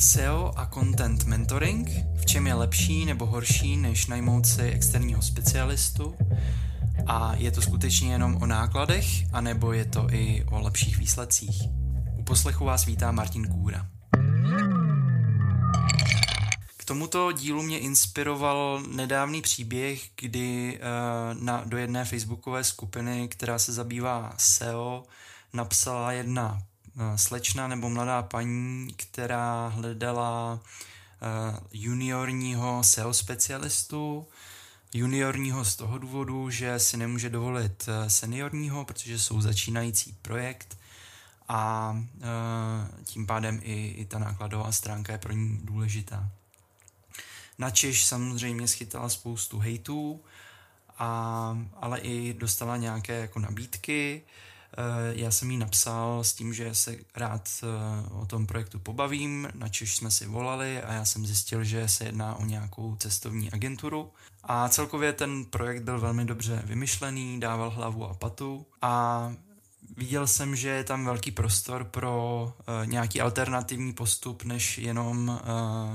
SEO a content mentoring, v čem je lepší nebo horší, než najmout si externího specialistu a je to skutečně jenom o nákladech, anebo je to i o lepších výsledcích. U poslechu vás vítá Martin Kůra. K tomuto dílu mě inspiroval nedávný příběh, kdy uh, na, do jedné facebookové skupiny, která se zabývá SEO, napsala jedna slečna nebo mladá paní, která hledala uh, juniorního SEO specialistu, juniorního z toho důvodu, že si nemůže dovolit seniorního, protože jsou začínající projekt a tím pádem i, i ta nákladová stránka je pro ní důležitá. Na Češ samozřejmě schytala spoustu hejtů, a, ale i dostala nějaké jako nabídky. Eh, já jsem jí napsal s tím, že se rád eh, o tom projektu pobavím, na Češ jsme si volali a já jsem zjistil, že se jedná o nějakou cestovní agenturu. A celkově ten projekt byl velmi dobře vymyšlený, dával hlavu a patu a viděl jsem, že je tam velký prostor pro uh, nějaký alternativní postup, než jenom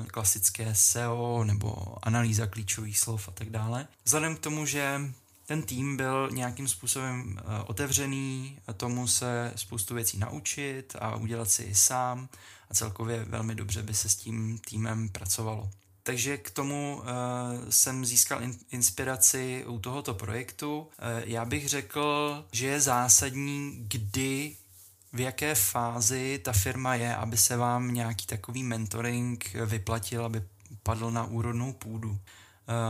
klasické SEO nebo analýza klíčových slov a tak dále. Vzhledem k tomu, že ten tým byl nějakým způsobem uh, otevřený tomu se spoustu věcí naučit a udělat si sám a celkově velmi dobře by se s tím týmem pracovalo. Takže k tomu uh, jsem získal in, inspiraci u tohoto projektu. Uh, já bych řekl, že je zásadní, kdy v jaké fázi ta firma je, aby se vám nějaký takový mentoring vyplatil, aby padl na úrodnou půdu.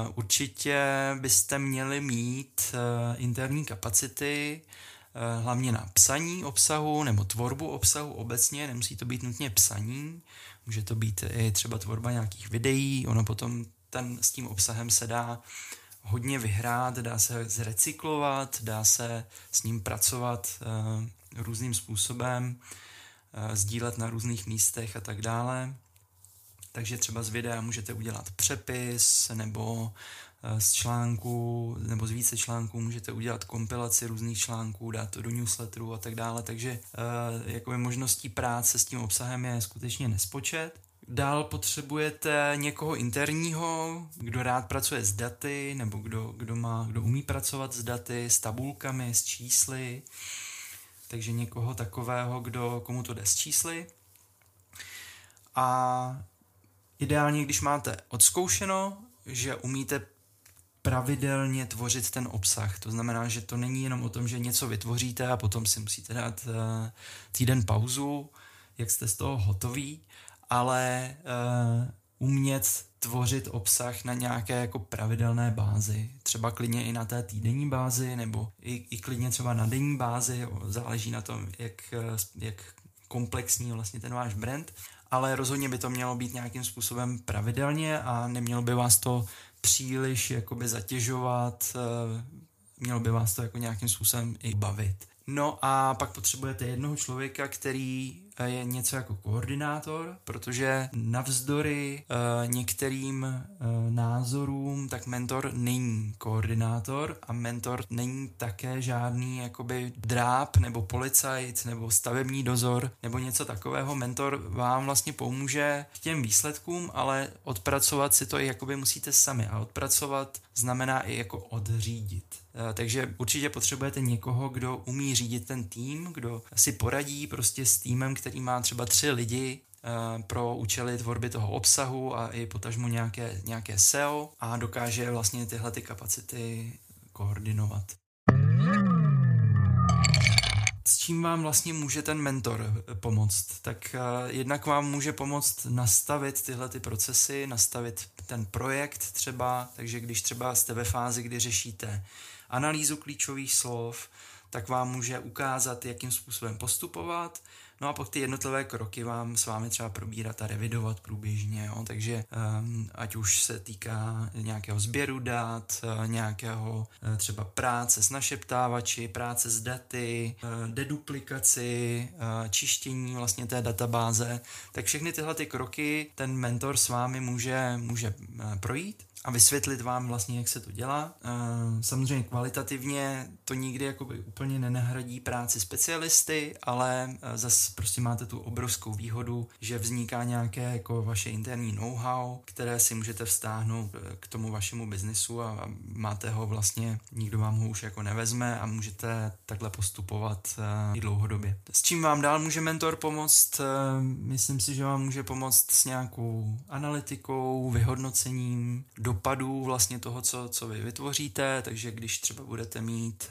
Uh, určitě byste měli mít uh, interní kapacity, uh, hlavně na psaní obsahu nebo tvorbu obsahu. Obecně, nemusí to být nutně psaní, Může to být i třeba tvorba nějakých videí, ono potom ten, s tím obsahem se dá hodně vyhrát, dá se zrecyklovat, dá se s ním pracovat různým způsobem, sdílet na různých místech a tak dále. Takže třeba z videa můžete udělat přepis nebo Eh, z článků nebo z více článků můžete udělat kompilaci různých článků, dát to do newsletteru a tak dále, takže uh, jakoby možností práce s tím obsahem je skutečně nespočet. Dál potřebujete někoho interního, kdo rád pracuje s daty, nebo kdo, kdo, má, kdo umí pracovat s daty, s tabulkami, s čísly. Takže někoho takového, kdo, komu to jde s čísly. A ideálně, když máte odzkoušeno, že umíte pravidelně tvořit ten obsah. To znamená, že to není jenom o tom, že něco vytvoříte a potom si musíte dát uh, týden pauzu, jak jste z toho hotoví, ale uh, umět tvořit obsah na nějaké jako pravidelné bázi. Třeba klidně i na té týdenní bázi, nebo i, i klidně třeba na denní bázi, záleží na tom, jak, eh, jak komplexní vlastně ten váš brand, ale rozhodně by to mělo být nějakým způsobem pravidelně a nemělo by vás to příliš jakoby zatěžovat, eh, mělo by vás to jako nějakým způsobem i bavit. No a pak potřebujete jednoho člověka, který je něco jako koordinátor, protože navzdory uh, některým uh, názorům, tak mentor není koordinátor a mentor není také žádný jakoby dráp nebo policajt nebo stavební dozor nebo něco takového. Mentor vám vlastně pomůže k těm výsledkům, ale odpracovat si to i jakoby musíte sami a odpracovat znamená i jako odřídit. Takže určitě potřebujete někoho, kdo umí řídit ten tým, kdo si poradí prostě s týmem, který má třeba tři lidi uh, pro účely tvorby toho obsahu a i potažmu nějaké, nějaké SEO a dokáže vlastně tyhle ty kapacity koordinovat. S čím vám vlastně může ten mentor eh, pomoct? Tak uh, jednak vám může pomoct nastavit tyhle ty procesy, nastavit ten projekt třeba, takže když třeba jste ve fázi, kdy řešíte analýzu klíčových slov, tak vám může ukázat, jakým způsobem postupovat, No a pak ty jednotlivé kroky vám s vámi třeba probírat a revidovat průběžně, jo? takže um, ať už se týká nějakého sběru dat, uh, nějakého uh, třeba práce s našeptávači, práce s daty, uh, deduplikaci, čištění vlastně té databáze, tak všechny tyhle ty kroky ten mentor s vámi může, může projít a vysvětlit vám vlastně, jak se to dělá. Samozřejmě kvalitativně to nikdy jakoby úplně nenahradí práci specialisty, ale eh, zase prostě máte tu obrovskou výhodu, že vzniká nějaké jako vaše interní know-how, které si můžete vztáhnout eh, k tomu vašemu biznisu a máte ho vlastně, nikdo vám ho už jako nevezme a můžete takhle postupovat i dlouhodobě. S čím vám dál může mentor pomoct? Myslím si, že vám může pomoct s nějakou analytikou, vyhodnocením dopadů vlastně toho, co, co vy vytvoříte, takže když třeba budete mít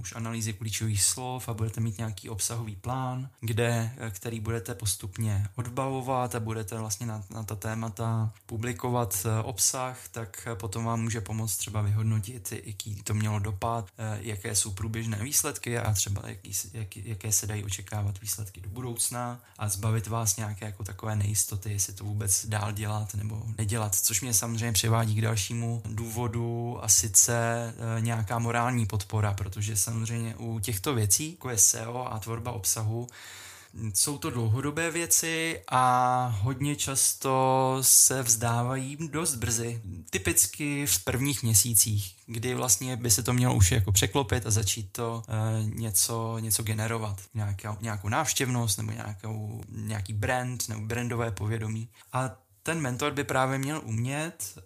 už analýzy klíčových slov a budete mít nějaký obsahový plán, kde, eh, který budete postupně odbavovat a budete vlastně na, na ta témata publikovat eh, obsah, tak eh, potom vám může pomoct třeba vyhodnotit, jaký to mělo dopad, jaké jsou průběžné výsledky a třeba jaký, jak, jaké se dají očekávat výsledky do budoucna a zbavit vás nějaké jako takové nejistoty, jestli to vůbec dál dělat nebo nedělat, což mě samozřejmě přivádí k dalšímu důvodu a sice nějaká morální podpora, protože samozřejmě u těchto věcí, jako je SEO a tvorba obsahu, jsou to dlouhodobé věci a hodně často se vzdávají dost brzy. Typicky v prvních měsících, kdy vlastně by se to mělo už jako překlopit a začít to e, něco, něco generovat. Nějakou, nějakou návštěvnost nebo nějakou, nějaký brand nebo brandové povědomí. A ten mentor by právě měl umět uh,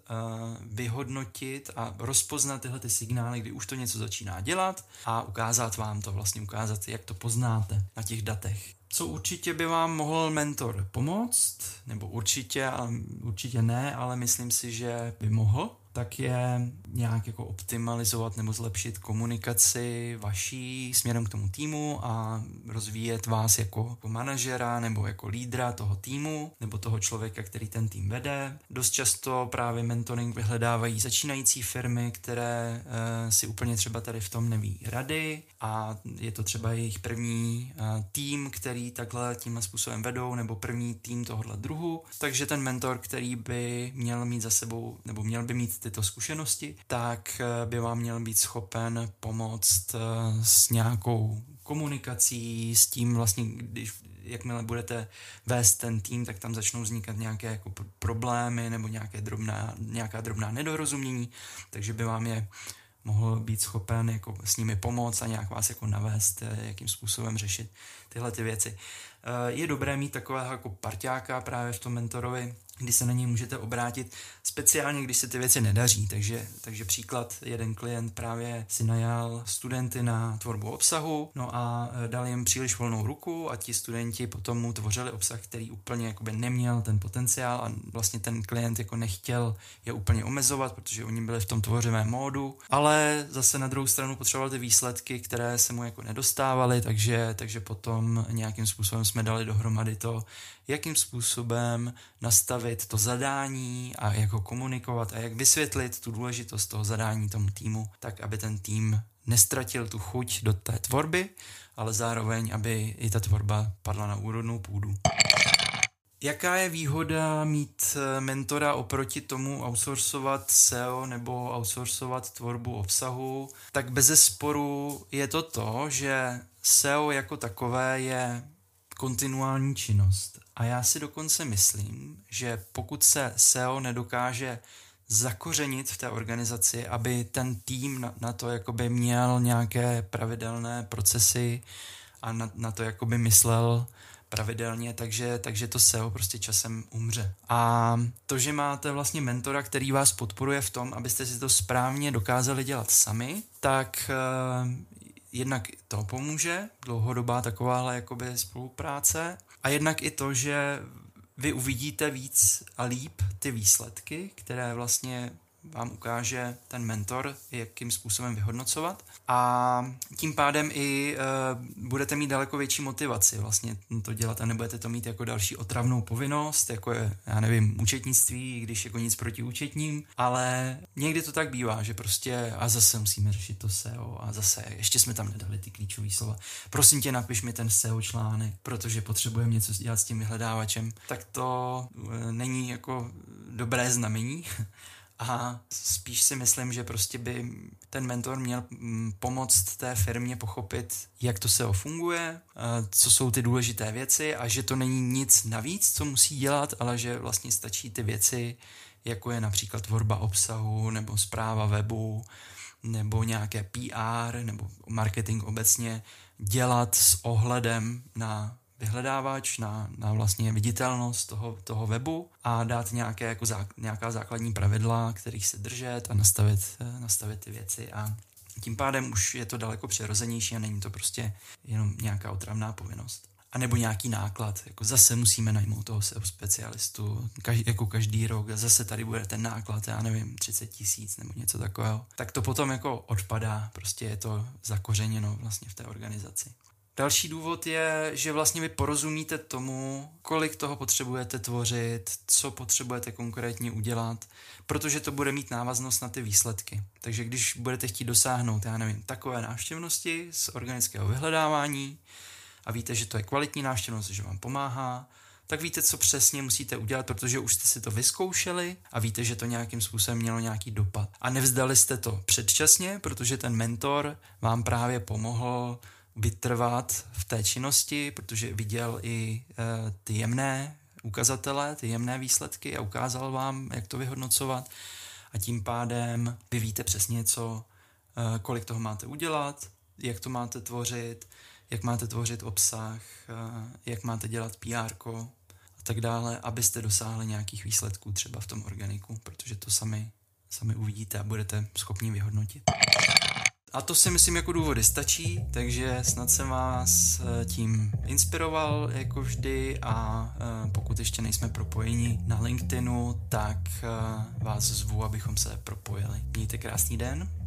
vyhodnotit a rozpoznat tyhle ty signály, kdy už to něco začíná dělat a ukázat vám to, vlastně ukázat, jak to poznáte na těch datech. Co určitě by vám mohl mentor pomoct, nebo určitě, ale určitě ne, ale myslím si, že by mohl, tak je nějak jako optimalizovat nebo zlepšit komunikaci vaší směrem k tomu týmu a rozvíjet vás jako, jako manažera nebo jako lídra toho týmu nebo toho člověka, který ten tým vede. Dost často právě mentoring vyhledávají začínající firmy, které e, si úplně třeba tady v tom neví rady a je to třeba jejich první e, tým, který takhle tím způsobem vedou nebo první tým tohohle druhu. Takže ten mentor, který by měl mít za sebou nebo měl by mít tyto zkušenosti, tak eh, by vám měl být schopen pomoct eh, s nějakou komunikací, s tím vlastně, když jakmile budete vést ten tým, tak tam začnou vznikat nějaké jako problémy nebo nějaké drobná, nějaká drobná nedorozumění, takže by vám je mohl být schopen jako s nimi pomoct a nějak vás jako navést, eh, jakým způsobem řešit tyhle ty věci. Je dobré mít takového jako parťáka právě v tom mentorovi, kdy se na něj můžete obrátit, speciálně když se ty věci nedaří. Takže, takže příklad, jeden klient právě si najal studenty na tvorbu obsahu, no a e, dal jim příliš volnou ruku a ti studenti potom mu tvořili obsah, který úplně jakoby neměl ten potenciál a vlastně ten klient jako nechtěl je úplně omezovat, protože oni byli v tom tvořivém módu, ale zase na druhou stranu potřeboval ty výsledky, které se mu jako nedostávaly, takže, takže potom nějakým způsobem jsme dali dohromady to, jakým způsobem nastavit to zadání a jak ho komunikovat a jak vysvětlit tu důležitost toho zadání tomu týmu, tak aby ten tým nestratil tu chuť do té tvorby, ale zároveň, aby i ta tvorba padla na úrodnou půdu. Jaká je výhoda mít eh, mentora oproti tomu outsourcovat SEO nebo outsourcovat tvorbu obsahu? Tak bez sporu je to to, že SEO jako takové je kontinuální činnost. A já si dokonce myslím, že pokud se SEO nedokáže zakořenit v té organizaci, aby ten tým na, na to jakoby měl nějaké pravidelné procesy a na, na to jakoby myslel pravidelně, takže, takže to SEO prostě časem umře. A to, že máte vlastně mentora, který vás podporuje v tom, abyste si to správně dokázali dělat sami, tak jednak to pomůže, dlouhodobá takováhle jakoby spolupráce a jednak i to, že vy uvidíte víc a líp ty výsledky, které vlastně vám ukáže ten mentor, jakým způsobem vyhodnocovat a tím pádem i uh, budete mít daleko větší motivaci vlastně to dělat a nebudete to mít jako další otravnou povinnost, jako je, já nevím, účetnictví, když jako nic proti účetním, ale někdy to tak bývá, že prostě a zase musíme řešit to SEO a zase ještě jsme tam nedali ty klíčové slova. Prosím tě, napiš mi ten SEO článek, protože potřebujeme něco dělat s tím vyhledávačem. Tak to uh, není jako dobré znamení a spíš si myslím, že prostě by ten mentor měl mm, pomoct té firmě pochopit, jak to SEO funguje, co jsou ty důležité věci a že to není nic navíc, co musí dělat, ale že vlastně stačí ty věci, jako je například tvorba obsahu nebo zpráva webu, nebo nějaké PR nebo marketing obecně dělat s ohledem na vyhledávač, na, na vlastně viditelnost toho, toho webu a dát nějaké, jako zá, nějaká základní pravidla, kterých se držet a nastavit, eh, nastavit ty věci a tím pádem už je to daleko přirozenější a není to prostě jenom nějaká otravná povinnost. A nebo nějaký náklad, jako zase musíme najmout toho SEO specialistu, každý, jako každý rok, a zase tady bude ten náklad, já nevím, 30 tisíc nebo něco takového. Tak to potom jako odpadá, prostě je to zakořeněno vlastně v té organizaci. Další důvod je, že vlastně vy porozumíte tomu, kolik toho potřebujete tvořit, co potřebujete konkrétně udělat, protože to bude mít návaznost na ty výsledky. Takže když budete chtít dosáhnout, já nevím, takové návštěvnosti z organického vyhledávání a víte, že to je kvalitní návštěvnost, že vám pomáhá, tak víte, co přesně musíte udělat, protože už jste si to vyzkoušeli a víte, že to nějakým způsobem mělo nějaký dopad. A nevzdali jste to předčasně, protože ten mentor vám právě pomohl vytrvat v té činnosti, protože viděl i e, ty jemné ukazatele, ty jemné výsledky a ukázal vám, jak to vyhodnocovat a tím pádem vy víte přesně, co, e, kolik toho máte udělat, jak to máte tvořit, jak máte tvořit obsah, e, jak máte dělat PR a tak dále, abyste dosáhli nějakých výsledků třeba v tom organiku, protože to sami, sami uvidíte a budete schopni vyhodnotit. A to si myslím jako důvody stačí, takže snad jsem vás eh, tím inspiroval jako vždy a eh, pokud ještě nejsme propojeni na LinkedInu, tak eh, vás zvu, abychom se propojili. Mějte krásný den